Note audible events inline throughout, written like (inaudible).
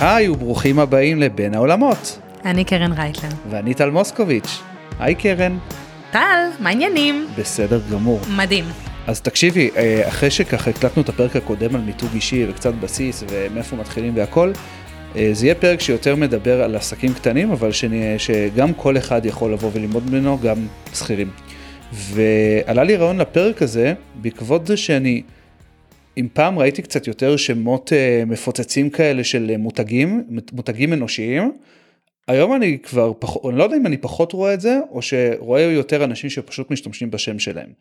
היי וברוכים הבאים לבין העולמות. אני קרן רייטלר. ואני טל מוסקוביץ'. היי קרן. טל, מה העניינים? בסדר גמור. מדהים. אז תקשיבי, אה, אחרי שככה הקלטנו את הפרק הקודם על מיתוג אישי וקצת בסיס ומאיפה מתחילים והכל, אה, זה יהיה פרק שיותר מדבר על עסקים קטנים, אבל שאני, שגם כל אחד יכול לבוא וללמוד ממנו, גם שכירים. ועלה לי רעיון לפרק הזה, בעקבות זה שאני, אם פעם ראיתי קצת יותר שמות אה, מפוצצים כאלה של מותגים, מותגים אנושיים, היום אני כבר פחות, אני לא יודע אם אני פחות רואה את זה, או שרואה יותר אנשים שפשוט משתמשים בשם שלהם.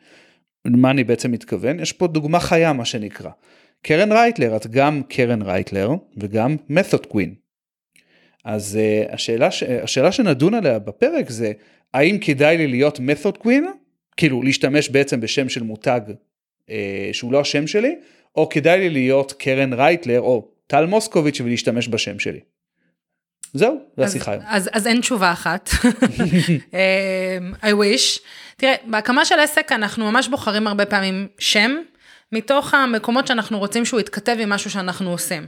מה אני בעצם מתכוון? יש פה דוגמה חיה מה שנקרא. קרן רייטלר, את גם קרן רייטלר וגם מתוד קווין. אז uh, השאלה, ש... השאלה שנדון עליה בפרק זה, האם כדאי לי להיות מתוד קווין? כאילו להשתמש בעצם בשם של מותג uh, שהוא לא השם שלי, או כדאי לי להיות קרן רייטלר או טל מוסקוביץ' ולהשתמש בשם שלי. זהו, זה השיחה היום. אז, אז אין תשובה אחת. (laughs) אמ, I wish. תראה, בהקמה של עסק אנחנו ממש בוחרים הרבה פעמים שם, מתוך המקומות שאנחנו רוצים שהוא יתכתב עם משהו שאנחנו עושים.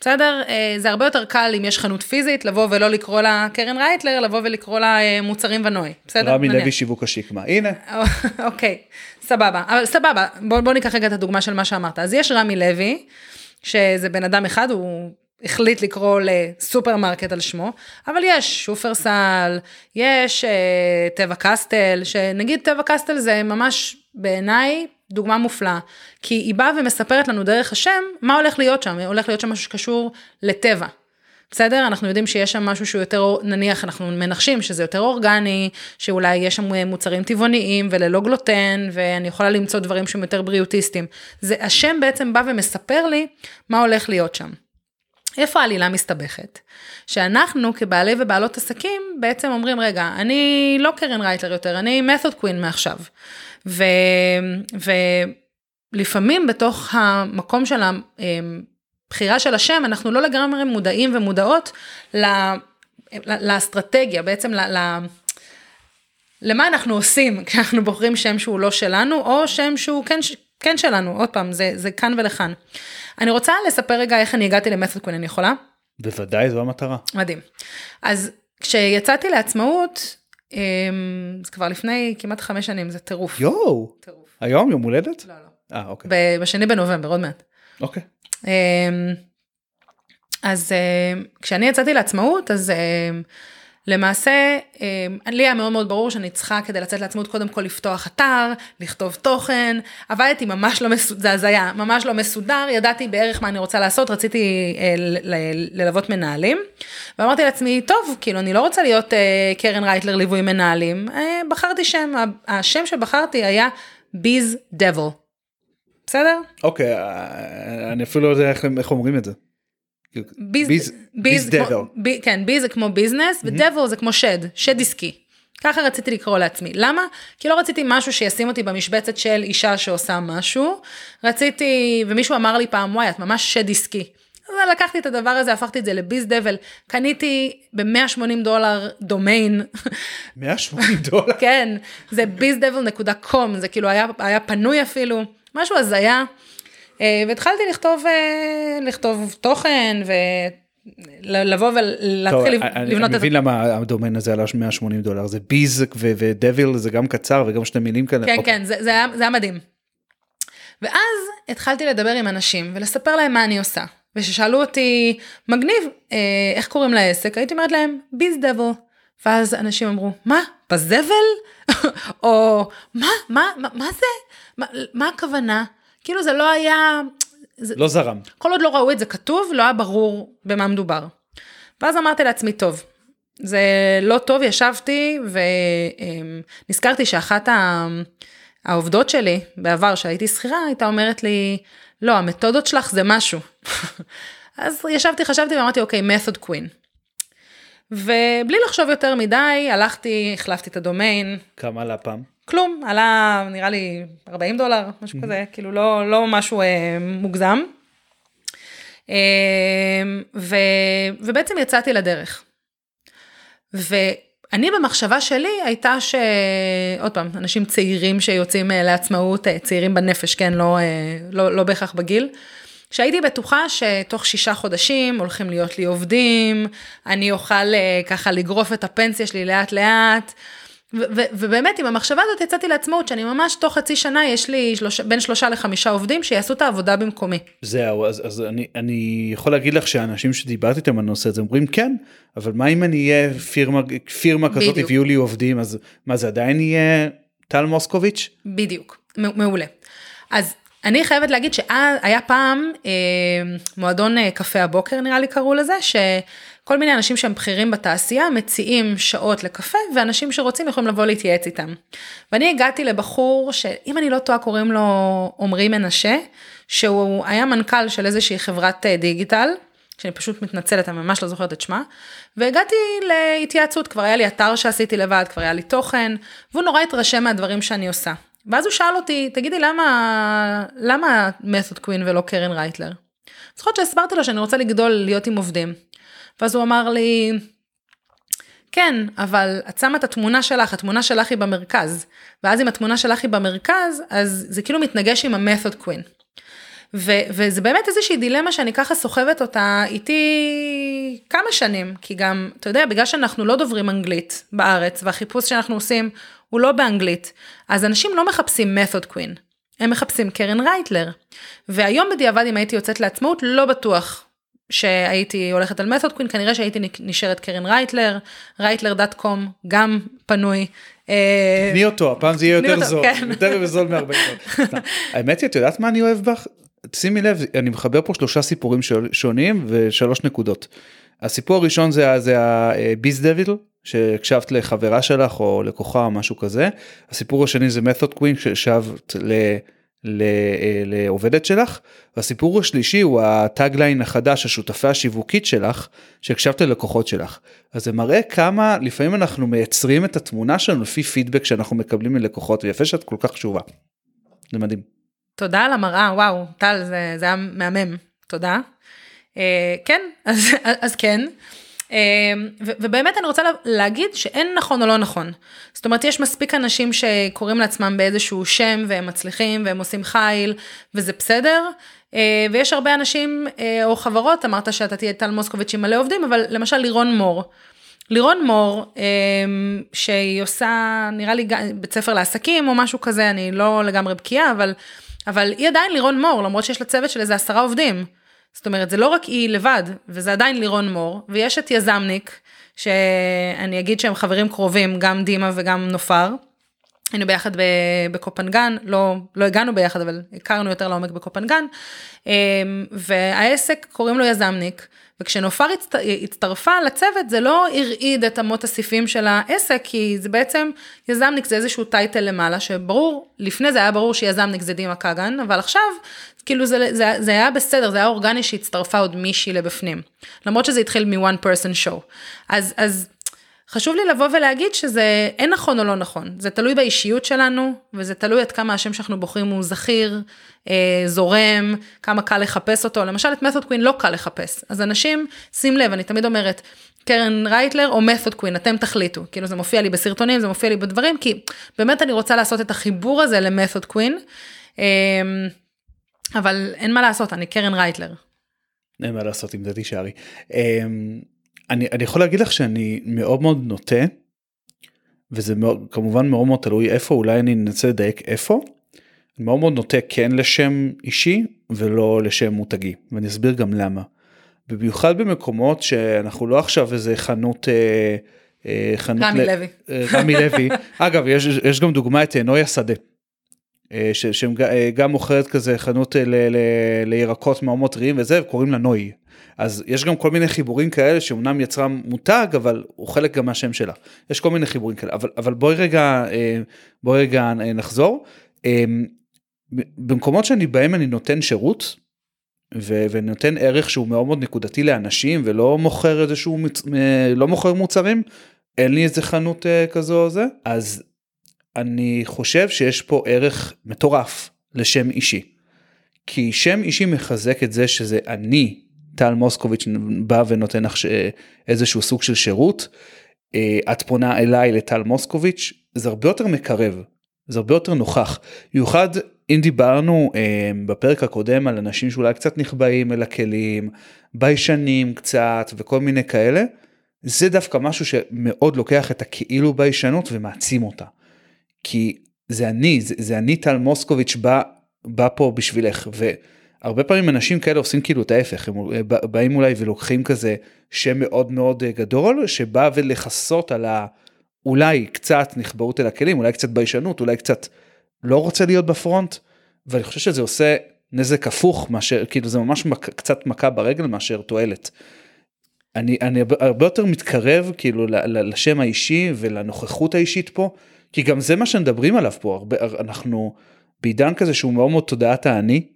בסדר? אה, זה הרבה יותר קל אם יש חנות פיזית, לבוא ולא לקרוא לה קרן רייטלר, לבוא ולקרוא לה אה, מוצרים ונוי. בסדר? רמי לוי שיווק השיקמה, הנה. אוקיי, סבבה. אבל סבבה, בוא, בוא ניקח רגע את הדוגמה של מה שאמרת. אז יש רמי לוי, שזה בן אדם אחד, הוא החליט לקרוא לסופרמרקט על שמו, אבל יש שופרסל, יש אה, טבע קסטל, שנגיד טבע קסטל זה ממש בעיניי דוגמה מופלאה, כי היא באה ומספרת לנו דרך השם מה הולך להיות שם, הולך להיות שם משהו שקשור לטבע. בסדר? אנחנו יודעים שיש שם משהו שהוא יותר, נניח, אנחנו מנחשים שזה יותר אורגני, שאולי יש שם מוצרים טבעוניים וללא גלוטן, ואני יכולה למצוא דברים שהם יותר בריאוטיסטים. זה, השם בעצם בא ומספר לי מה הולך להיות שם. איפה העלילה מסתבכת? שאנחנו כבעלי ובעלות עסקים בעצם אומרים, רגע, אני לא קרן רייטלר יותר, אני מתוד קווין מעכשיו. ו, ולפעמים בתוך המקום של הבחירה של השם, אנחנו לא לגמרי מודעים ומודעות ל, לאסטרטגיה, בעצם ל, למה אנחנו עושים כשאנחנו בוחרים שם שהוא לא שלנו, או שם שהוא כן, כן שלנו, עוד פעם, זה, זה כאן ולכאן. אני רוצה לספר רגע איך אני הגעתי למתוד קווין, אני יכולה? בוודאי, זו המטרה. מדהים. אז כשיצאתי לעצמאות, אמ, זה כבר לפני כמעט חמש שנים, זה טירוף. יואו. טירוף. היום יום הולדת? לא, לא. אה, אוקיי. בשני בנובמבר, עוד מעט. אוקיי. אמ, אז אמ, כשאני יצאתי לעצמאות, אז למעשה, אמ, לי היה מאוד מאוד ברור שאני צריכה כדי לצאת לעצמאות קודם כל לפתוח אתר, לכתוב תוכן, עבדתי ממש לא מסודר, זה הזיה, ממש לא מסודר, ידעתי בערך מה אני רוצה לעשות, רציתי אה, ללוות מנהלים, ואמרתי לעצמי, טוב, כאילו אני לא רוצה להיות אה, קרן רייטלר ליווי מנהלים, אה, בחרתי שם, השם שבחרתי היה ביז דבל. בסדר? אוקיי, אני אפילו לא יודע איך אומרים את זה. ביז דבל. כן, ביז זה כמו ביזנס, ודבל זה כמו שד, שד עסקי. ככה רציתי לקרוא לעצמי. למה? כי לא רציתי משהו שישים אותי במשבצת של אישה שעושה משהו. רציתי, ומישהו אמר לי פעם, וואי, את ממש שד עסקי. אז לקחתי את הדבר הזה, הפכתי את זה לביז דבל, קניתי ב-180 דולר דומיין. (laughs) 180 דולר? כן, זה bizdevil.com, זה כאילו היה, היה פנוי אפילו, משהו הזיה. אה, והתחלתי לכתוב, אה, לכתוב תוכן ולבוא ולהתחיל לבנות את זה. אני מבין למה הדומיין הזה עלה 180 דולר, זה ביז ודביל זה גם קצר וגם שתי מילים כאלה. כן, כן, זה, זה, היה, זה היה מדהים. ואז התחלתי לדבר עם אנשים ולספר להם מה אני עושה. וכששאלו אותי, מגניב, אה, איך קוראים לעסק? הייתי אומרת להם, ביז דבל. ואז אנשים אמרו, מה, בזבל? (laughs) או, מה, מה, מה, מה זה? מה, מה הכוונה? כאילו זה לא היה... זה, לא זרם. כל עוד לא ראו את זה כתוב, לא היה ברור במה מדובר. ואז אמרתי לעצמי, טוב, זה לא טוב, ישבתי ונזכרתי שאחת העובדות שלי בעבר, שהייתי שכירה, הייתה אומרת לי, לא, המתודות שלך זה משהו. (laughs) אז ישבתי, חשבתי ואמרתי, אוקיי, method queen. ובלי לחשוב יותר מדי, הלכתי, החלפתי את הדומיין. כמה עלה פעם? כלום, עלה נראה לי 40 דולר, משהו כזה, כאילו לא, לא משהו אה, מוגזם. אה, ו, ובעצם יצאתי לדרך. ואני במחשבה שלי הייתה ש... עוד פעם, אנשים צעירים שיוצאים אה, לעצמאות, אה, צעירים בנפש, כן, לא, אה, לא, לא בהכרח בגיל. שהייתי בטוחה שתוך שישה חודשים הולכים להיות לי עובדים, אני אוכל ככה לגרוף את הפנסיה שלי לאט לאט. ובאמת עם המחשבה הזאת יצאתי לעצמאות שאני ממש תוך חצי שנה יש לי שלוש, בין שלושה לחמישה עובדים שיעשו את העבודה במקומי. זהו אז, אז אני, אני יכול להגיד לך שהאנשים שדיברתי איתם על הנושא הזה אומרים כן אבל מה אם אני אהיה פירמה פירמה כזאת בדיוק. ויהיו לי עובדים אז מה זה עדיין יהיה טל מוסקוביץ'? בדיוק, מעולה. אז אני חייבת להגיד שהיה פעם אה, מועדון אה, קפה הבוקר נראה לי קראו לזה, שכל מיני אנשים שהם בכירים בתעשייה מציעים שעות לקפה ואנשים שרוצים יכולים לבוא להתייעץ איתם. ואני הגעתי לבחור שאם אני לא טועה קוראים לו עמרי מנשה, שהוא היה מנכ"ל של איזושהי חברת אה, דיגיטל. שאני פשוט מתנצלת, אני ממש לא זוכרת את שמה, והגעתי להתייעצות, כבר היה לי אתר שעשיתי לבד, כבר היה לי תוכן, והוא נורא התרשם מהדברים שאני עושה. ואז הוא שאל אותי, תגידי, למה, למה מתוד קווין ולא קרן רייטלר? זוכרת שהסברתי לו שאני רוצה לגדול, להיות עם עובדים. ואז הוא אמר לי, כן, אבל את שמה את התמונה שלך, התמונה שלך היא במרכז. ואז אם התמונה שלך היא במרכז, אז זה כאילו מתנגש עם המתוד קווין. ו- וזה באמת איזושהי דילמה שאני ככה סוחבת אותה איתי כמה שנים, כי גם, אתה יודע, בגלל שאנחנו לא דוברים אנגלית בארץ, והחיפוש שאנחנו עושים הוא לא באנגלית, אז אנשים לא מחפשים method queen, הם מחפשים קרן רייטלר. והיום בדיעבד אם הייתי יוצאת לעצמאות, לא בטוח שהייתי הולכת על method queen, כנראה שהייתי נשארת קרן רייטלר, רייטלר.קום, גם פנוי. אה, תני אותו הפעם זה יהיה יותר זול כן. יותר זול מ-40 (laughs) האמת היא את יודעת מה אני אוהב בך שימי לב אני מחבר פה שלושה סיפורים שונים ושלוש נקודות. הסיפור הראשון זה הביז דביל שהקשבת לחברה שלך או לקוחה או משהו כזה הסיפור השני זה מתוד קווין שהשבת ל... אה, לעובדת שלך והסיפור השלישי הוא הטאגליין החדש השותפה השיווקית שלך שהקשבת ללקוחות שלך אז זה מראה כמה לפעמים אנחנו מייצרים את התמונה שלנו לפי פידבק שאנחנו מקבלים מלקוחות ויפה שאת כל כך קשובה. זה מדהים. תודה על המראה, וואו, טל, זה, זה היה מהמם, תודה. אה, כן, אז, אז כן. ו- ובאמת אני רוצה לה- להגיד שאין נכון או לא נכון. זאת אומרת, יש מספיק אנשים שקוראים לעצמם באיזשהו שם והם מצליחים והם עושים חיל וזה בסדר. אה, ויש הרבה אנשים אה, או חברות, אמרת שאתה תהיה טל מוסקוביץ' עם מלא עובדים, אבל למשל לירון מור. לירון מור, אה, שהיא עושה, נראה לי בית ספר לעסקים או משהו כזה, אני לא לגמרי בקיאה, אבל, אבל היא עדיין לירון מור, למרות שיש לה צוות של איזה עשרה עובדים. זאת אומרת, זה לא רק היא לבד, וזה עדיין לירון מור, ויש את יזמניק, שאני אגיד שהם חברים קרובים, גם דימה וגם נופר. היינו ביחד בקופנגן, לא, לא הגענו ביחד, אבל הכרנו יותר לעומק בקופנגן, אמ, והעסק קוראים לו יזמניק, וכשנופר הצט, הצטרפה לצוות זה לא הרעיד את אמות הסיפים של העסק, כי זה בעצם, יזמניק זה איזשהו טייטל למעלה, שברור, לפני זה היה ברור שיזמניק זה דימה כגן, אבל עכשיו, כאילו זה, זה, זה היה בסדר, זה היה אורגני שהצטרפה עוד מישהי לבפנים, למרות שזה התחיל מ-one person show. אז, אז חשוב לי לבוא ולהגיד שזה אין נכון או לא נכון, זה תלוי באישיות שלנו, וזה תלוי עד כמה השם שאנחנו בוחרים הוא זכיר, אה, זורם, כמה קל לחפש אותו, למשל את מתוד קווין לא קל לחפש, אז אנשים, שים לב, אני תמיד אומרת, קרן רייטלר או מתוד קווין, אתם תחליטו, כאילו זה מופיע לי בסרטונים, זה מופיע לי בדברים, כי באמת אני רוצה לעשות את החיבור הזה למתוד קווין, אה, אבל אין מה לעשות, אני קרן רייטלר. אין מה לעשות עם זה תישארי. אמ, אני, אני יכול להגיד לך שאני מאוד מאוד נוטה וזה מאוד, כמובן מאוד מאוד תלוי איפה אולי אני אנסה לדייק איפה. אני מאוד מאוד נוטה כן לשם אישי ולא לשם מותגי ואני אסביר גם למה. במיוחד במקומות שאנחנו לא עכשיו איזה חנות. אה, אה, חנות רמי ל- לוי. אה, רמי לוי. (laughs) אגב יש, יש גם דוגמא את נויה שדה. אה, שהם גם מוכרת כזה חנות ל- ל- לירקות מאוד מאוד טריים וזה קוראים לה נוי. אז יש גם כל מיני חיבורים כאלה שאומנם יצרה מותג אבל הוא חלק גם מהשם שלה. יש כל מיני חיבורים כאלה אבל אבל בואי רגע אה, בואי רגע אה, נחזור. אה, במקומות שאני בהם אני נותן שירות ו- ונותן ערך שהוא מאוד מאוד נקודתי לאנשים ולא מוכר איזשהו מצ- לא מוכר מוצרים אין לי איזה חנות אה, כזו או זה אז אני חושב שיש פה ערך מטורף לשם אישי. כי שם אישי מחזק את זה שזה אני טל מוסקוביץ' בא ונותן לך איזשהו סוג של שירות. אה, את פונה אליי לטל מוסקוביץ' זה הרבה יותר מקרב זה הרבה יותר נוכח במיוחד אם דיברנו אה, בפרק הקודם על אנשים שאולי קצת נחבאים אל הכלים, ביישנים קצת וכל מיני כאלה, זה דווקא משהו שמאוד לוקח את הכאילו ביישנות ומעצים אותה. כי זה אני, זה, זה אני טל מוסקוביץ' בא, בא פה בשבילך. והרבה פעמים אנשים כאלה עושים כאילו את ההפך, הם באים אולי ולוקחים כזה שם מאוד מאוד גדול, שבא ולכסות על האולי קצת נכבאות אל הכלים, אולי קצת ביישנות, אולי קצת לא רוצה להיות בפרונט, ואני חושב שזה עושה נזק הפוך מאשר, כאילו זה ממש מק, קצת מכה ברגל מאשר תועלת. אני, אני הרבה יותר מתקרב כאילו לשם האישי ולנוכחות האישית פה, כי גם זה מה שמדברים עליו פה, הרבה, אנחנו בעידן כזה שהוא מאוד מאוד תודעת האני,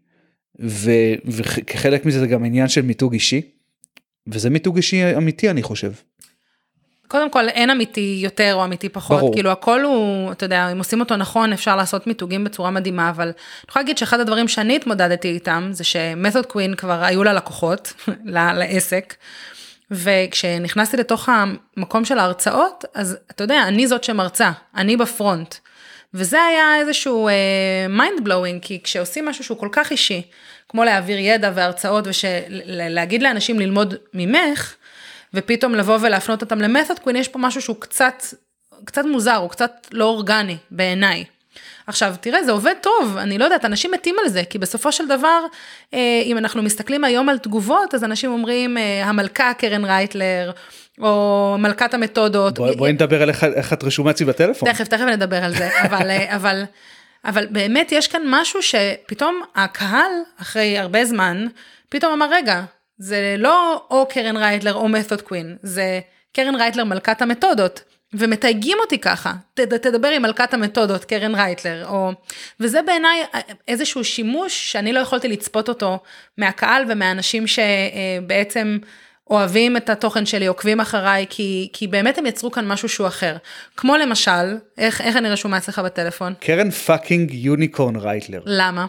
ו, וכחלק מזה זה גם עניין של מיתוג אישי, וזה מיתוג אישי אמיתי אני חושב. קודם כל אין אמיתי יותר או אמיתי פחות, ברור. כאילו הכל הוא, אתה יודע, אם עושים אותו נכון אפשר לעשות מיתוגים בצורה מדהימה, אבל אני יכולה להגיד שאחד הדברים שאני התמודדתי איתם זה שמתוך קרן כבר היו לה לקוחות (laughs) לעסק. וכשנכנסתי לתוך המקום של ההרצאות, אז אתה יודע, אני זאת שמרצה, אני ב front. וזה היה איזשהו mind uh, blowing, כי כשעושים משהו שהוא כל כך אישי, כמו להעביר ידע והרצאות, ולהגיד לאנשים ללמוד ממך, ופתאום לבוא ולהפנות אותם למתוד קווין, יש פה משהו שהוא קצת, קצת מוזר, הוא קצת לא אורגני בעיניי. עכשיו, תראה, זה עובד טוב, אני לא יודעת, אנשים מתים על זה, כי בסופו של דבר, אה, אם אנחנו מסתכלים היום על תגובות, אז אנשים אומרים, אה, המלכה קרן רייטלר, או מלכת המתודות. בואי בוא נדבר על איך, איך את רשומה אצלי בטלפון. תכף, תכף נדבר על זה, (laughs) אבל, אה, אבל, אבל באמת יש כאן משהו שפתאום הקהל, אחרי הרבה זמן, פתאום אמר, רגע, זה לא או קרן רייטלר או מתוד קווין, זה קרן רייטלר מלכת המתודות. ומתייגים אותי ככה, ת, תדבר עם מלכת המתודות, קרן רייטלר, או... וזה בעיניי איזשהו שימוש שאני לא יכולתי לצפות אותו מהקהל ומהאנשים שבעצם אוהבים את התוכן שלי, עוקבים אחריי, כי, כי באמת הם יצרו כאן משהו שהוא אחר. כמו למשל, איך, איך אני רשומה אצלך בטלפון? קרן fucking unicorn רייטלר. למה?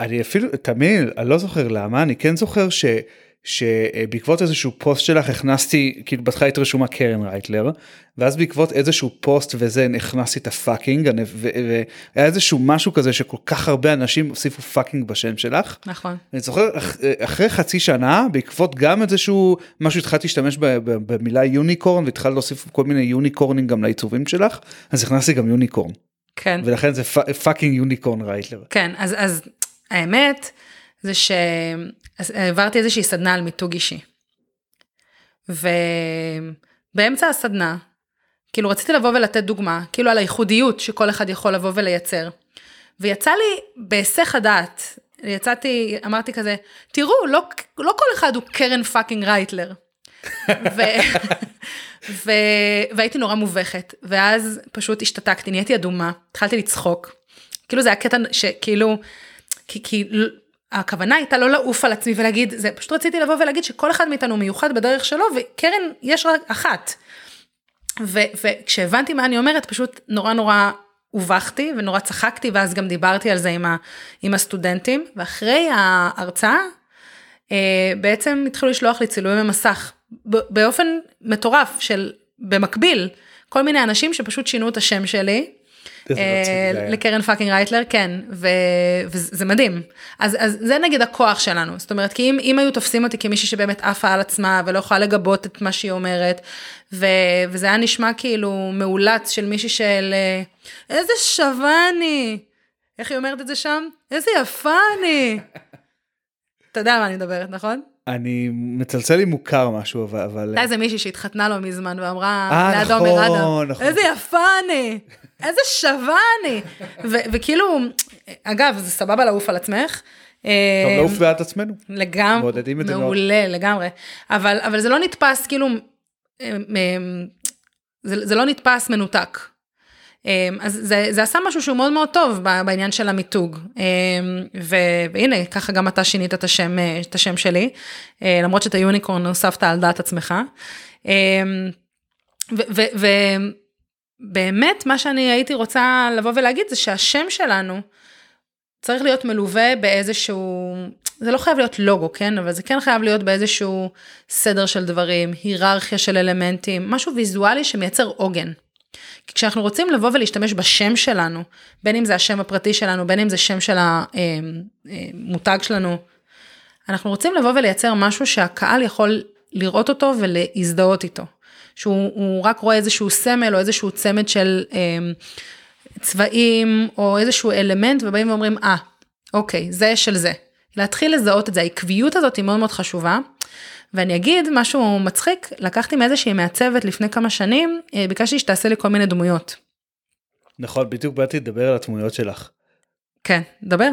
אני אפילו, תמיד, אני לא זוכר למה, אני כן זוכר ש... שבעקבות איזשהו פוסט שלך הכנסתי כאילו בהתחלה היית רשומה קרן רייטלר ואז בעקבות איזשהו פוסט וזה הכנסתי את ה fucking והיה איזשהו משהו כזה שכל כך הרבה אנשים הוסיפו fucking בשם שלך. נכון. אני זוכר אחרי חצי שנה בעקבות גם איזשהו משהו התחלתי להשתמש במילה unicorn והתחלתי להוסיף כל מיני יוניקורנים גם לעיצובים שלך אז הכנסתי גם unicorn. כן. ולכן זה fucking unicorn רייטלר. כן אז אז האמת. זה שהעברתי איזושהי סדנה על מיתוג אישי. ובאמצע הסדנה, כאילו רציתי לבוא ולתת דוגמה, כאילו על הייחודיות שכל אחד יכול לבוא ולייצר. ויצא לי בהיסח הדעת, יצאתי, אמרתי כזה, תראו, לא, לא כל אחד הוא קרן fucking רייטלר. (laughs) ו... ו... והייתי נורא מובכת, ואז פשוט השתתקתי, נהייתי אדומה, התחלתי לצחוק. כאילו זה היה קטע שכאילו, כי, כי הכוונה הייתה לא לעוף על עצמי ולהגיד, זה פשוט רציתי לבוא ולהגיד שכל אחד מאיתנו מיוחד בדרך שלו, וקרן יש רק אחת. וכשהבנתי מה אני אומרת, פשוט נורא נורא הובכתי ונורא צחקתי, ואז גם דיברתי על זה עם, ה, עם הסטודנטים, ואחרי ההרצאה, אה, בעצם התחילו לשלוח לי צילומי מסך, באופן מטורף של, במקביל, כל מיני אנשים שפשוט שינו את השם שלי, לקרן fucking רייטלר, כן, וזה מדהים. אז, אז זה נגיד הכוח שלנו, זאת אומרת, כי אם, אם היו תופסים אותי כמישהי שבאמת עפה על עצמה ולא יכולה לגבות את מה שהיא אומרת, ו, וזה היה נשמע כאילו מאולץ של מישהי של אה, איזה שווה אני, איך היא אומרת את זה שם? איזה יפה אני. אתה יודע על מה אני מדברת, נכון? אני מצלצל לי מוכר משהו אבל אבל הייתה איזה מישהי שהתחתנה לא מזמן ואמרה ליד עומר אדם איזה יפה אני איזה שווה אני וכאילו אגב זה סבבה לעוף על עצמך. טוב לעוף בעד עצמנו. לגמרי, מעולה לגמרי אבל אבל זה לא נתפס כאילו זה, זה לא נתפס מנותק. אז זה, זה עשה משהו שהוא מאוד מאוד טוב בעניין של המיתוג. והנה, ככה גם אתה שינית את השם, את השם שלי, אה, למרות שאת היוניקורן הוספת על דעת עצמך. אמ, ובאמת, מה שאני הייתי רוצה לבוא ולהגיד זה שהשם שלנו צריך להיות מלווה באיזשהו, זה לא חייב להיות לוגו, כן? אבל זה כן חייב להיות באיזשהו סדר של דברים, היררכיה של אלמנטים, משהו ויזואלי שמייצר עוגן. כי כשאנחנו רוצים לבוא ולהשתמש בשם שלנו, בין אם זה השם הפרטי שלנו, בין אם זה שם של המותג שלנו, אנחנו רוצים לבוא ולייצר משהו שהקהל יכול לראות אותו ולהזדהות איתו. שהוא רק רואה איזשהו סמל או איזשהו צמד של אה, צבעים או איזשהו אלמנט ובאים ואומרים, אה, ah, אוקיי, זה של זה. להתחיל לזהות את זה, העקביות הזאת היא מאוד מאוד חשובה. ואני אגיד משהו מצחיק, לקחתי מאיזושהי מעצבת לפני כמה שנים, אה, ביקשתי שתעשה לי כל מיני דמויות. נכון, בדיוק באתי לדבר על התמונות שלך. כן, דבר.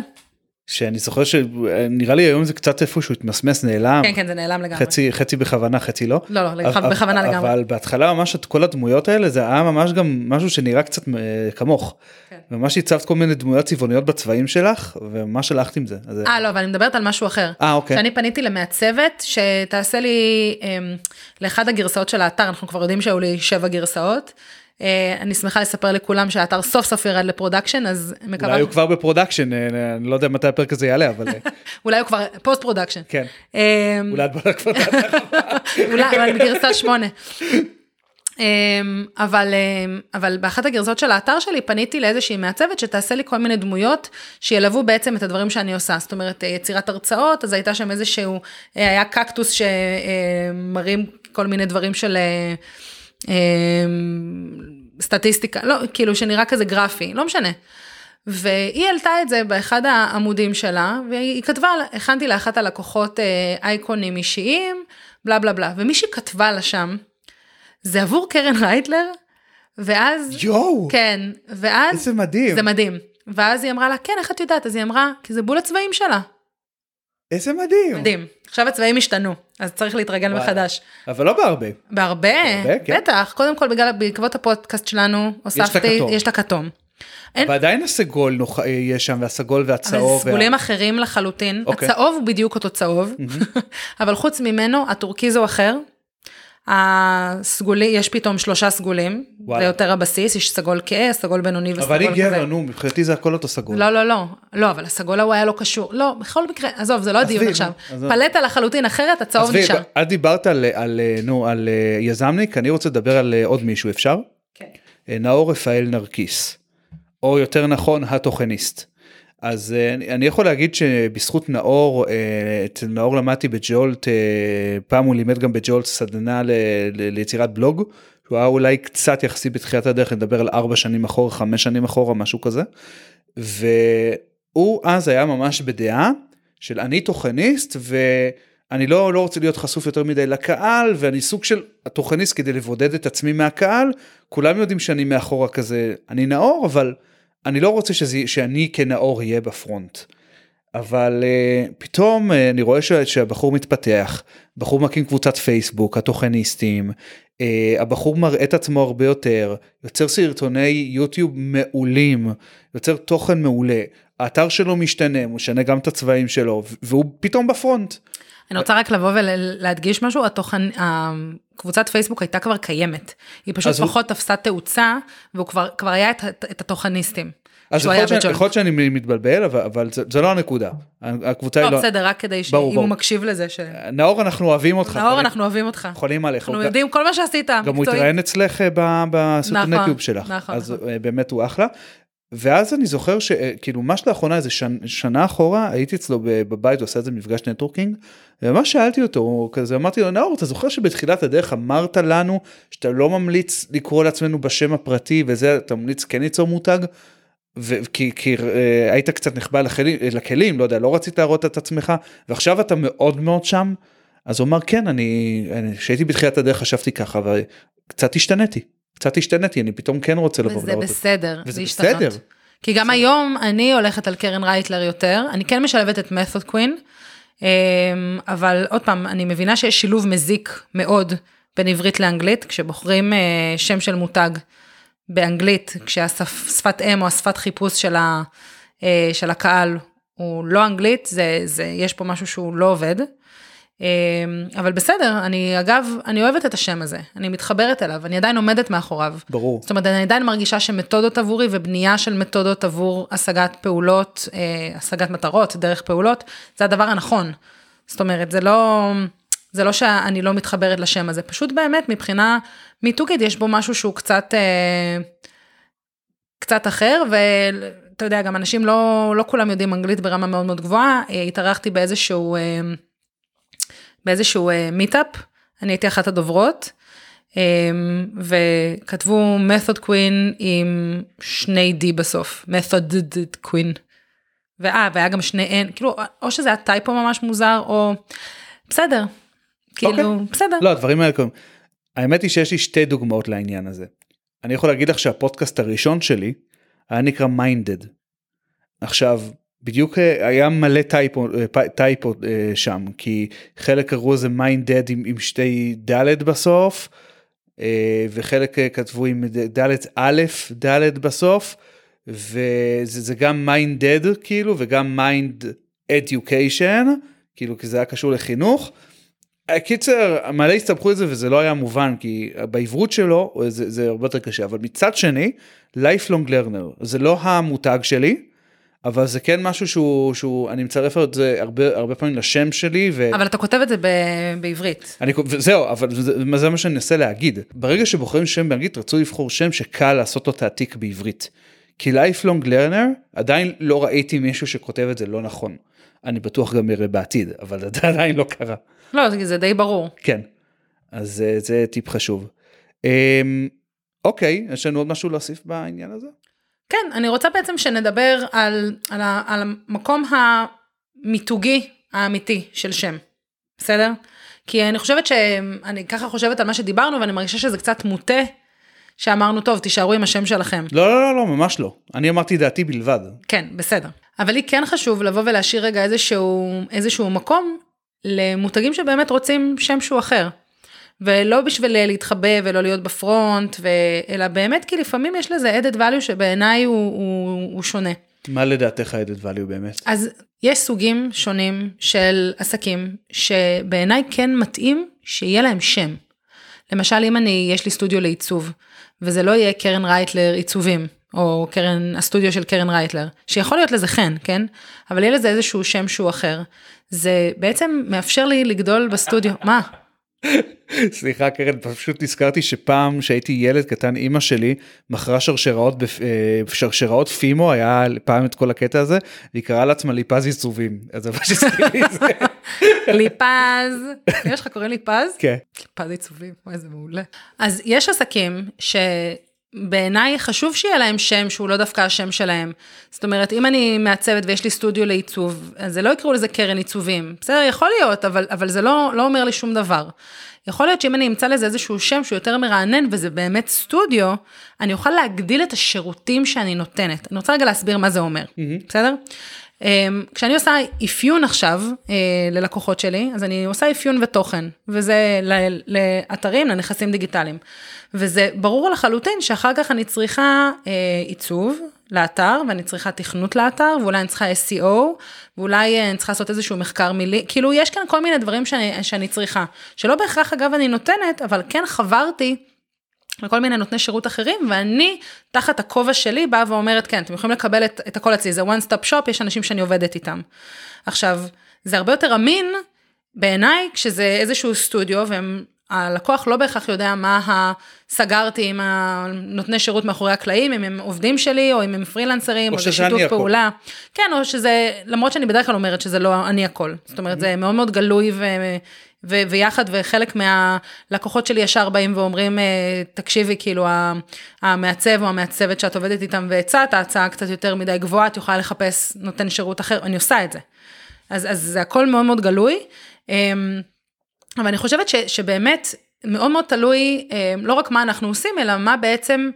שאני זוכר שנראה לי היום זה קצת איפשהו התמסמס נעלם. כן כן זה נעלם לגמרי. חצי חצי בכוונה חצי לא. לא לא אבל, בכוונה אבל, לגמרי. אבל בהתחלה ממש את כל הדמויות האלה זה היה ממש גם משהו שנראה קצת אה, כמוך. כן. ממש הצבת כל מיני דמויות צבעוניות בצבעים שלך וממש הלכת עם זה. אה לא אבל אני מדברת על משהו אחר. אה אוקיי. שאני פניתי למעצבת שתעשה לי אמ, לאחד הגרסאות של האתר אנחנו כבר יודעים שהיו לי שבע גרסאות. אה, אני שמחה לספר לכולם שהאתר סוף סוף ירד ל production אז מקווה. אולי הוא כבר ב production אה, אני לא יודע מתי הפרק הזה יעלה אבל. אה. (laughs) אולי הוא כבר post production. כן. אולי את בונה כבר (laughs) אולי אבל בגרסה שמונה. אבל אבל באחת הגרסאות של האתר שלי פניתי לאיזושהי מעצבת שתעשה לי כל מיני דמויות שילוו בעצם את הדברים שאני עושה זאת אומרת יצירת הרצאות אז הייתה שם איזשהו היה קקטוס שמראים כל מיני דברים של. אמ, סטטיסטיקה, לא, כאילו שנראה כזה גרפי, לא משנה. והיא העלתה את זה באחד העמודים שלה, והיא כתבה, הכנתי לאחת הלקוחות אה, אייקונים אישיים, בלה בלה בלה, ומי שכתבה לה שם, זה עבור קרן רייטלר, ואז, יואו, כן, ואז, איזה מדהים, זה מדהים, ואז היא אמרה לה, כן, איך את יודעת? אז היא אמרה, כי זה בול הצבעים שלה. איזה מדהים. מדהים. עכשיו הצבעים השתנו, אז צריך להתרגל וואי. מחדש. אבל לא בהרבה. בהרבה, בהרבה כן. בטח. קודם כל בגלל, בעקבות הפודקאסט שלנו, הוספתי, יש את הכתום. אין... ועדיין הסגול נוח... יש שם, והסגול והצהוב. אבל סגולים וה... אחרים לחלוטין. אוקיי. הצהוב הוא בדיוק אותו צהוב, mm-hmm. (laughs) אבל חוץ ממנו, הטורקיז הוא אחר. הסגולי, יש פתאום שלושה סגולים, זה יותר הבסיס, יש סגול כהה, סגול בינוני וסגול כזה. אבל אני גבר, נו, מבחינתי זה הכל אותו סגול. לא, לא, לא, לא, אבל הסגול ההוא היה לא קשור, לא, בכל מקרה, עזוב, זה לא הדיון עכשיו. פלטה לחלוטין אחרת, הצהוב נשאר. את דיברת על, על, נו, על אה, יזמניק, אני רוצה לדבר על אה, עוד מישהו, אפשר? כן. אה, נאור רפאל נרקיס, או יותר נכון, התוכניסט. אז אה, אני יכול להגיד שבזכות נאור, אה, אצל נאור למדתי בג'ולט, אה, פעם הוא לימד גם בג'ולט סדנה ל, ל, ליצירת בלוג, שהוא היה אולי קצת יחסי בתחילת הדרך, נדבר על ארבע שנים אחורה, חמש שנים אחורה, משהו כזה. והוא אז היה ממש בדעה של אני תוכניסט ואני לא, לא רוצה להיות חשוף יותר מדי לקהל ואני סוג של התוכניסט כדי לבודד את עצמי מהקהל, כולם יודעים שאני מאחורה כזה, אני נאור אבל אני לא רוצה שזה, שאני כנאור אהיה בפרונט. אבל uh, פתאום uh, אני רואה ש, שהבחור מתפתח, בחור מקים קבוצת פייסבוק, התוכניסטים, uh, הבחור מראה את עצמו הרבה יותר, יוצר סרטוני יוטיוב מעולים, יוצר תוכן מעולה, האתר שלו משתנה, הוא משנה גם את הצבעים שלו, והוא פתאום בפרונט. אני רוצה רק לבוא ולהדגיש משהו, התוכן, קבוצת פייסבוק הייתה כבר קיימת, היא פשוט פחות הוא... תפסה תאוצה, והוא כבר, כבר היה את, את התוכניסטים. אז יכול להיות שאני מתבלבל, אבל, אבל זה, זה לא הנקודה. הקבוצה לא, היא לא... בסדר, רק כדי שאם הוא מקשיב לזה ש... נאור, אנחנו אוהבים אותך. נאור, אנחנו אוהבים אותך. חולים עליך. אנחנו יודעים כל מה שעשית, גם הוא התראיין אצלך אה, בסרטון נכון, יוטיוב שלך. נכון, אז נכון. אה, באמת הוא אחלה. ואז אני זוכר שכאילו ממש לאחרונה איזה שנ, שנה אחורה הייתי אצלו בבית עושה איזה מפגש נטוורקינג וממש שאלתי אותו כזה אמרתי לו נאור אתה זוכר שבתחילת הדרך אמרת לנו שאתה לא ממליץ לקרוא לעצמנו בשם הפרטי וזה אתה ממליץ כן ליצור מותג. וכי כי, אה, היית קצת נחבא לכלים, לכלים לא יודע לא רצית להראות את עצמך ועכשיו אתה מאוד מאוד שם אז הוא אמר כן אני כשהייתי בתחילת הדרך חשבתי ככה וקצת השתניתי. קצת השתנתי, אני פתאום כן רוצה לבוא ולראות את זה. וזה בסדר, וזה בסדר. כי גם היום אני הולכת על קרן רייטלר יותר, אני כן משלבת את מתוד קווין, אמ, אבל עוד פעם, אני מבינה שיש שילוב מזיק מאוד בין עברית לאנגלית, כשבוחרים אה, שם של מותג באנגלית, כשהשפת אם או השפת חיפוש של, ה, אה, של הקהל הוא לא אנגלית, זה, זה, יש פה משהו שהוא לא עובד. אמ, אבל בסדר, אני אגב, אני אוהבת את השם הזה, אני מתחברת אליו, אני עדיין עומדת מאחוריו. ברור. זאת אומרת, אני עדיין מרגישה שמתודות עבורי ובנייה של מתודות עבור השגת פעולות, אה, השגת מטרות, דרך פעולות, זה הדבר הנכון. זאת אומרת, זה לא, זה לא שאני לא מתחברת לשם הזה, פשוט באמת מבחינה מיתוגית יש בו משהו שהוא קצת, אה, קצת אחר, ואתה יודע, גם אנשים לא, לא כולם יודעים אנגלית ברמה מאוד מאוד גבוהה. אה, התארחתי באיזשהו, באיזשהו אה, מיטאפ, אני הייתי אחת הדוברות, אה, וכתבו method queen עם שני D בסוף, method queen. ואה, והיה גם שני N, כאילו, או שזה היה typo ממש מוזר, או... בסדר. כאילו, אוקיי. בסדר. לא, הדברים האלה קורים. האמת היא שיש לי שתי דוגמאות לעניין הזה. אני יכול להגיד לך שהפודקאסט הראשון שלי היה נקרא MindEd. עכשיו, בדיוק אה, היה מלא typo, אה, typo אה, שם, כי חלק קראו לזה MindEd עם, עם שתי ד' בסוף, וחלק כתבו עם ד- א', ד' בסוף, וזה זה גם MindEd כאילו, וגם mind education, כאילו כי זה היה קשור לחינוך. קיצר, מלא הסתבכו את זה וזה לא היה מובן, כי בעברית שלו זה, זה הרבה יותר קשה, אבל מצד שני, lifelong learner, זה לא המותג שלי, אבל זה כן משהו שהוא, שהוא אני מצרף את זה הרבה, הרבה פעמים לשם שלי, ו... אבל אתה כותב את זה ב- בעברית. אני, זהו, אבל זה, זה מה שאני מנסה להגיד. ברגע שבוחרים שם באנגלית, רצו לבחור שם שקל לעשות לו תעתיק בעברית. כי lifelong learner, עדיין לא ראיתי מישהו שכותב את זה לא נכון. אני בטוח גם אראה בעתיד, אבל זה עדיין לא קרה. לא, זה- זה די ברור. כן. אז זה, זה טיפ חשוב. אמ, אוקיי, יש לנו עוד משהו להוסיף בעניין הזה? כן, אני רוצה בעצם שנדבר על, על, ה- על המקום המיתוגי האמיתי של שם, בסדר? כי אני חושבת שאני ככה חושבת על מה שדיברנו ואני מרגישה שזה קצת מוטה, שאמרנו, טוב, תישארו עם השם שלכם. לא, לא, לא, לא, ממש לא. אני אמרתי דעתי בלבד. כן, בסדר. אבל לי כן חשוב לבוא ולהשאיר רגע איזשהו, איזשהו מקום למותגים שבאמת רוצים שם שהוא אחר. ולא בשביל להתחבא ולא להיות בפרונט, ו... אלא באמת כי לפעמים יש לזה added value שבעיניי הוא, הוא, הוא שונה. מה לדעתך added value באמת? אז יש סוגים שונים של עסקים שבעיניי כן מתאים שיהיה להם שם. למשל אם אני, יש לי סטודיו לעיצוב, וזה לא יהיה קרן רייטלר עיצובים, או קרן, הסטודיו של קרן רייטלר, שיכול להיות לזה חן, כן? אבל יהיה לזה איזשהו שם שהוא אחר. זה בעצם מאפשר לי לגדול בסטודיו, מה? סליחה קרן, פשוט נזכרתי שפעם שהייתי ילד קטן אימא שלי מכרה שרשראות, בפ- אה, שרשראות פימו, היה פעם את כל הקטע הזה, והיא קראה לעצמה ליפז עיצובים, אז זה מה שהזכיר לי את זה. ליפז, יש לך קוראים ליפז? כן. ליפז עיצובים, וואי זה מעולה. אז יש עסקים שבעיניי חשוב שיהיה להם שם שהוא לא דווקא השם שלהם. זאת אומרת, אם אני מעצבת ויש לי סטודיו לעיצוב, אז זה לא יקראו לזה קרן עיצובים. בסדר, יכול להיות, אבל, אבל זה לא, לא אומר לי שום דבר. יכול להיות שאם אני אמצא לזה איזשהו שם שהוא יותר מרענן וזה באמת סטודיו, אני אוכל להגדיל את השירותים שאני נותנת. אני רוצה רגע להסביר מה זה אומר, בסדר? אמ, כשאני עושה אפיון עכשיו אה, ללקוחות שלי, אז אני עושה אפיון ותוכן, וזה לאתרים, לנכסים דיגיטליים. וזה ברור לחלוטין שאחר כך אני צריכה אה, עיצוב לאתר, ואני צריכה תכנות לאתר, ואולי אני צריכה SEO, ואולי אה, אני צריכה לעשות איזשהו מחקר מילי, כאילו יש כאן כל מיני דברים שאני, שאני צריכה, שלא בהכרח אגב אני נותנת, אבל כן חברתי לכל מיני נותני שירות אחרים, ואני, תחת הכובע שלי, באה ואומרת, כן, אתם יכולים לקבל את, את הכל אצלי, זה one stop shop, יש אנשים שאני עובדת איתם. עכשיו, זה הרבה יותר אמין בעיניי, כשזה איזשהו סטודיו, והלקוח לא בהכרח יודע מה ה... סגרתי עם הנותני שירות מאחורי הקלעים, אם הם עובדים שלי, או אם הם פרילנסרים, או או זה שזה שיתוף הכל. פעולה. כן, או שזה, למרות שאני בדרך כלל אומרת שזה לא אני הכל. זאת אומרת, זה מאוד מאוד גלוי ו... ויחד, וחלק מהלקוחות שלי ישר באים ואומרים, אה, תקשיבי, כאילו, המעצב או המעצבת שאת עובדת איתם והצעת, ההצעה קצת יותר מדי גבוהה, את יכולה לחפש נותן שירות אחר, אני עושה את זה. אז, אז זה הכל מאוד מאוד גלוי. אמ, אבל אני חושבת ש, שבאמת מאוד מאוד תלוי אמ, לא רק מה אנחנו עושים, אלא מה בעצם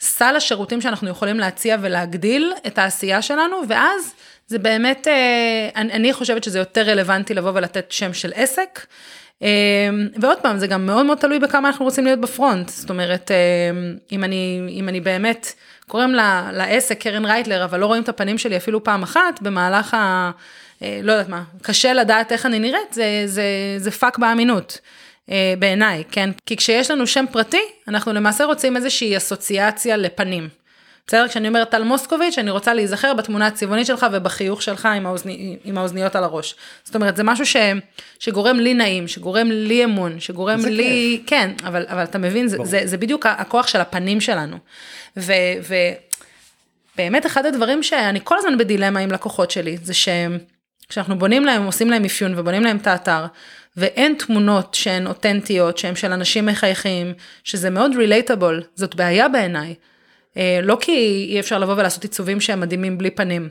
סל השירותים שאנחנו יכולים להציע ולהגדיל את העשייה שלנו, ואז זה באמת, אה, אני, חושבת שזה יותר רלוונטי לבוא ולתת שם של עסק. אמ, ועוד פעם, זה גם מאוד מאוד תלוי בכמה אנחנו רוצים להיות ב front. זאת אומרת, אמ, אם אני, אם אני באמת, קוראים לה, לעסק קרן רייטלר, אבל לא רואים את הפנים שלי אפילו פעם אחת, במהלך ה... אה, לא יודעת מה, קשה לדעת איך אני נראית, זה, זה, זה פאק באמינות. אה, בעיניי, כן? כי כשיש לנו שם פרטי, אנחנו למעשה רוצים איזושהי אסוציאציה לפנים. בסדר? כשאני אומרת טל מוסקוביץ', אני רוצה להיזכר בתמונה הצבעונית שלך ובחיוך שלך עם, האוזני, עם האוזניות על הראש. זאת אומרת, זה משהו ש, שגורם לי נעים, שגורם לי אמון, שגורם לי... כיף. כן, אבל, אבל אתה מבין, זה, זה, זה בדיוק הכוח של הפנים שלנו. ו... ו באמת אחד הדברים שאני כל הזמן בדילמה עם לקוחות שלי, זה שכשאנחנו בונים להם, עושים להם אפיון ובונים להם את האתר, ואין תמונות שהן אותנטיות, שהן של אנשים מחייכים, שזה מאוד רילייטable, זאת בעיה בעיניי. אה, לא כי אי אפשר לבוא ולעשות עיצובים שהם מדהימים בלי פנים.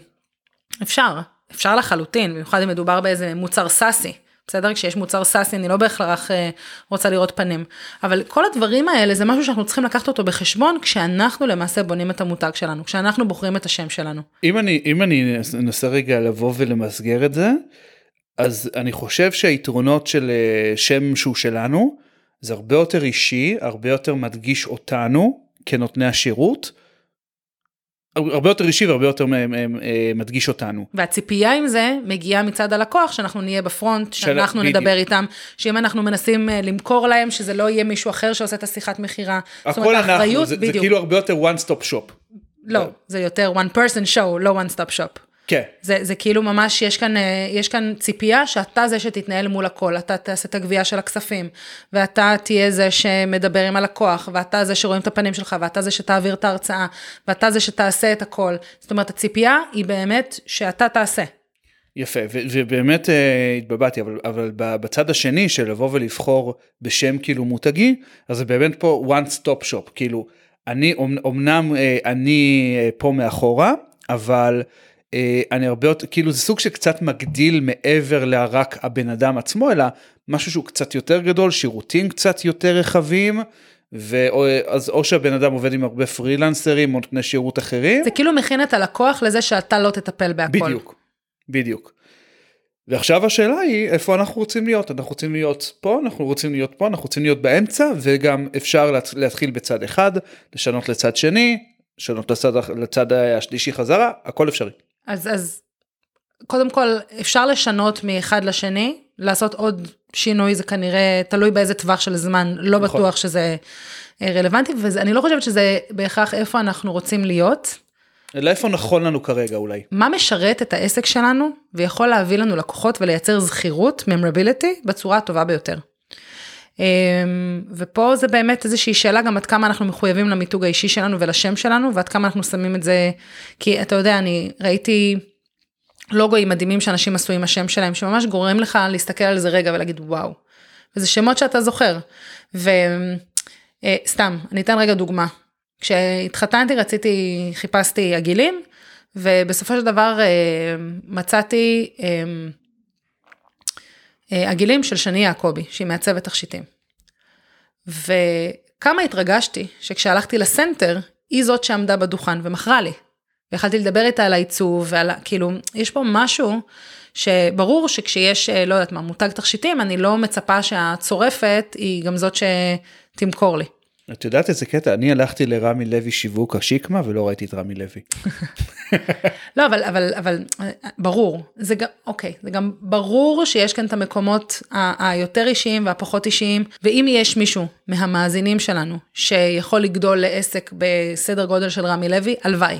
אפשר, אפשר לחלוטין, במיוחד אם מדובר באיזה מוצר סאסי. בסדר? כשיש מוצר סאסי אני לא בהכרח אה, רוצה לראות פנים. אבל כל הדברים האלה זה משהו שאנחנו צריכים לקחת אותו בחשבון כשאנחנו למעשה בונים את המותג שלנו, כשאנחנו בוחרים את השם שלנו. אם אני, אם אני אנסה רגע לבוא ולמסגר את זה, אז אני חושב שהיתרונות של אה, שם שהוא שלנו, זה הרבה יותר אישי, הרבה יותר מדגיש אותנו כנותני השירות. הרבה יותר אישי והרבה יותר אה, אה, מדגיש אותנו. והציפייה עם זה מגיעה מצד הלקוח, שאנחנו נהיה בפרונט, שאנחנו בדיוק. נדבר איתם, שאם אנחנו מנסים אה, למכור להם, שזה לא יהיה מישהו אחר שעושה את השיחת מכירה. זאת אומרת, הכל אנחנו, זה, זה. כאילו הרבה יותר one stop shop. לא, זה יותר one person show, לא one stop shop. כן. זה, זה כאילו ממש, יש כאן, אה, יש כאן ציפייה שאתה זה שתתנהל מול הכל, אתה תעשה את הגבייה של הכספים, ואתה תהיה זה שמדבר עם הלקוח, ואתה זה שרואים את הפנים שלך, ואתה זה שתעביר את ההרצאה, ואתה זה שתעשה את הכל. זאת אומרת, הציפייה היא באמת שאתה תעשה. יפה, ו- ובאמת אה, התבלבלתי, אבל, אבל בצד השני של לבוא ולבחור בשם כאילו מותגי, אז זה באמת פה one stop shop, כאילו, אני, אומנם אה, אני פה מאחורה, אבל אני הרבה יותר, כאילו זה סוג שקצת מגדיל מעבר לרק הבן אדם עצמו, אלא משהו שהוא קצת יותר גדול, שירותים קצת יותר רחבים. ואז או שהבן אדם עובד עם הרבה פרילנסרים או נותני שירות אחרים. זה כאילו מכין את הלקוח לזה שאתה לא תטפל בהכל. בדיוק, בדיוק. ועכשיו השאלה היא איפה אנחנו רוצים להיות, אנחנו רוצים להיות פה, אנחנו רוצים להיות פה, אנחנו רוצים להיות באמצע, וגם אפשר להת- להתחיל בצד אחד, לשנות לצד שני, לשנות לצד, לצד השלישי חזרה, הכל אפשרי. אז, אז קודם כל, אפשר לשנות מאחד לשני, לעשות עוד שינוי, זה כנראה תלוי באיזה טווח של זמן, לא נכון. בטוח שזה אה, רלוונטי, ואני לא חושבת שזה בהכרח איפה אנחנו רוצים להיות. אלא איפה נכון לנו כרגע אולי. מה משרת את העסק שלנו ויכול להביא לנו לקוחות ולייצר זכירות, memorability, בצורה הטובה ביותר. אמ, ופה זה באמת איזושהי שאלה גם עד כמה אנחנו מחויבים למיתוג האישי שלנו ולשם שלנו ועד כמה אנחנו שמים את זה, כי אתה יודע, אני ראיתי לוגוים מדהימים שאנשים עשו עם השם שלהם, שממש גורם לך להסתכל על זה רגע ולהגיד וואו. וזה שמות שאתה זוכר. וסתם, אני אתן רגע דוגמה. כשהתחתנתי רציתי, חיפשתי עגילים, ובסופו של דבר אה, מצאתי אה, עגילים של שני יעקבי, שהיא מעצבת תכשיטים. וכמה התרגשתי שכשהלכתי לסנטר, היא זאת שעמדה בדוכן ומכרה לי. ויכלתי לדבר איתה על העיצוב ועל, כאילו, יש פה משהו שברור שכשיש, אה, לא יודעת מה, מותג תכשיטים, אני לא מצפה שהצורפת היא גם זאת שתמכור לי. את יודעת איזה קטע, אני הלכתי לרמי לוי שיווק השיקמה ולא ראיתי את רמי לוי. לא, אבל, אבל, אבל, ברור, זה גם, אוקיי, זה גם ברור שיש כאן את המקומות ה- היותר אישיים והפחות אישיים, ואם יש מישהו מהמאזינים שלנו שיכול לגדול לעסק בסדר גודל של רמי לוי, הלוואי.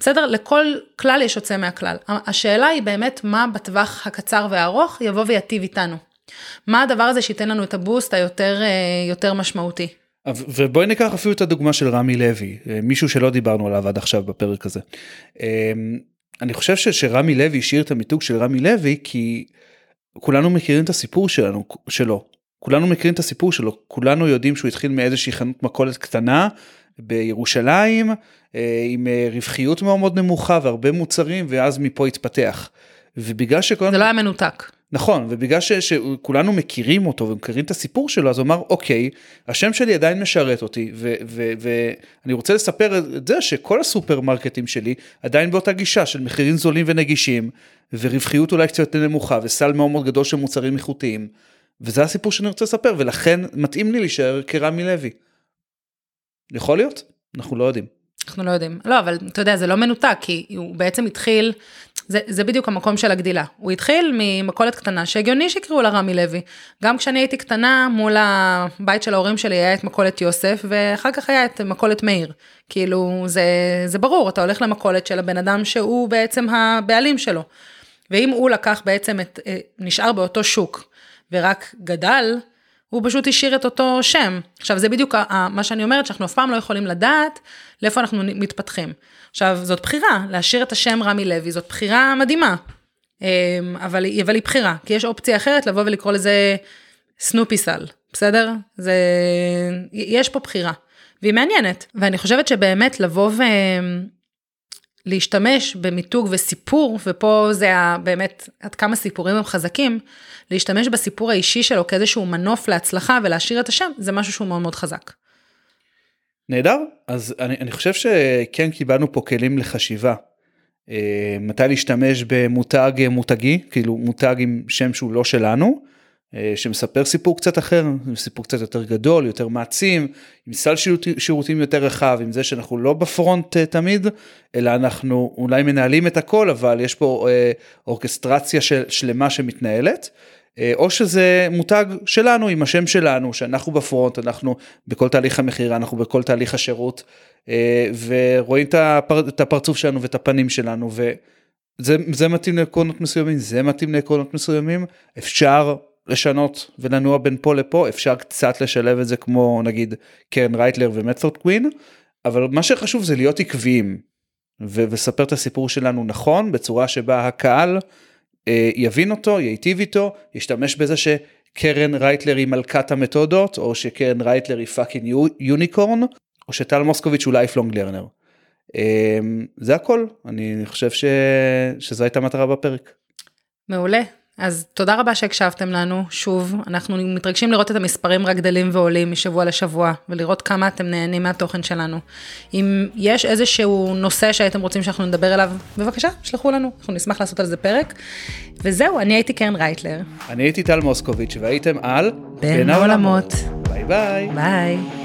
בסדר? לכל כלל יש יוצא מהכלל. השאלה היא באמת מה בטווח הקצר והארוך יבוא ויטיב איתנו. מה הדבר הזה שייתן לנו את הבוסט היותר אה, יותר משמעותי. ובואי ניקח אפילו את הדוגמה של רמי לוי, אה, מישהו שלא דיברנו עליו עד עכשיו בפרק הזה. אה, אני חושב שרמי לוי השאיר את המיתוג של רמי לוי כי כולנו מכירים את הסיפור שלנו, שלו. כולנו מכירים את הסיפור שלו, כולנו יודעים שהוא התחיל מאיזושהי חנות מכולת קטנה בירושלים, אה, עם אה, רווחיות מאוד מאוד נמוכה והרבה מוצרים, ואז מפה התפתח. ובגלל שכולנו... זה לא היה מנותק. נכון, ובגלל ש, שכולנו מכירים אותו ומכירים את הסיפור שלו, אז הוא אמר, אוקיי, השם שלי עדיין משרת אותי, ואני רוצה לספר את זה שכל הסופרמרקטים שלי עדיין באותה גישה של מחירים זולים ונגישים, ורווחיות אולי קצת יותר נמוכה, וסל מאוד מאוד גדול של מוצרים איכותיים, וזה הסיפור שאני רוצה לספר, ולכן מתאים לי להישאר כרמי לוי. יכול להיות? אנחנו לא יודעים. אנחנו לא יודעים. לא, אבל אתה יודע, זה לא מנותק, כי הוא בעצם התחיל, זה, זה בדיוק המקום של הגדילה. הוא התחיל ממכולת קטנה, שהגיוני שיקראו לה רמי לוי. גם כשאני הייתי קטנה, מול הבית של ההורים שלי היה את מכולת יוסף, ואחר כך היה את מכולת מאיר. כאילו, זה, זה ברור, אתה הולך למכולת של הבן אדם שהוא בעצם הבעלים שלו. ואם הוא לקח בעצם את, אה, נשאר באותו שוק, ורק גדל, הוא פשוט השאיר את אותו שם. עכשיו, זה בדיוק מה שאני אומרת, שאנחנו אף פעם לא יכולים לדעת לאיפה אנחנו מתפתחים. עכשיו, זאת בחירה, להשאיר את השם רמי לוי, זאת בחירה מדהימה. אמ, אבל, אבל היא בחירה, כי יש אופציה אחרת לבוא ולקרוא לזה סנופי סל, בסדר? זה, יש פה בחירה, והיא מעניינת. ואני חושבת שבאמת לבוא ולהשתמש במיתוג וסיפור, ופה זה באמת עד כמה סיפורים הם חזקים, להשתמש בסיפור האישי שלו כאיזשהו מנוף להצלחה ולהשאיר את השם, זה משהו שהוא מאוד מאוד חזק. נהדר, אז אני, אני חושב שכן קיבלנו פה כלים לחשיבה. אה, מתי להשתמש במותג מותגי, כאילו מותג עם שם שהוא לא שלנו, אה, שמספר סיפור קצת אחר, סיפור קצת יותר גדול, יותר מעצים, עם סל שירותים, יותר רחב, עם זה שאנחנו לא בפרונט אה, תמיד, אלא אנחנו אולי מנהלים את הכל, אבל יש פה אה, אורכסטרציה של, שלמה שמתנהלת. אה, או שזה מותג שלנו עם השם שלנו שאנחנו בפרונט אנחנו בכל תהליך המכירה אנחנו בכל תהליך השירות אה, ורואים את הפרצוף שלנו ואת הפנים שלנו וזה מתאים לעקרונות מסוימים זה מתאים לעקרונות מסוימים אפשר לשנות ולנוע בין פה לפה אפשר קצת לשלב את זה כמו נגיד קרן רייטלר ו method queen אבל מה שחשוב זה להיות עקביים ולספר את הסיפור שלנו נכון בצורה שבה הקהל. אה, יבין אותו, ייטיב איתו, ישתמש בזה שקרן רייטלר היא מלכת המתודות, או שקרן רייטלר היא fucking unicorn, או שטל מוסקוביץ' הוא lifelong learner. זה הכל, אני חושב ש... שזו הייתה מטרה בפרק. מעולה, אז תודה רבה שהקשבתם לנו, שוב, אנחנו מתרגשים לראות את המספרים רק גדלים ועולים משבוע לשבוע, ולראות כמה אתם נהנים מהתוכן שלנו. אם יש איזשהו נושא שהייתם רוצים שאנחנו נדבר עליו, בבקשה, שלחו לנו, אנחנו נשמח לעשות על זה פרק. וזהו, אני הייתי קרן רייטלר. אני הייתי טל מוסקוביץ', והייתם על בין העולמות. ביי ביי. ביי.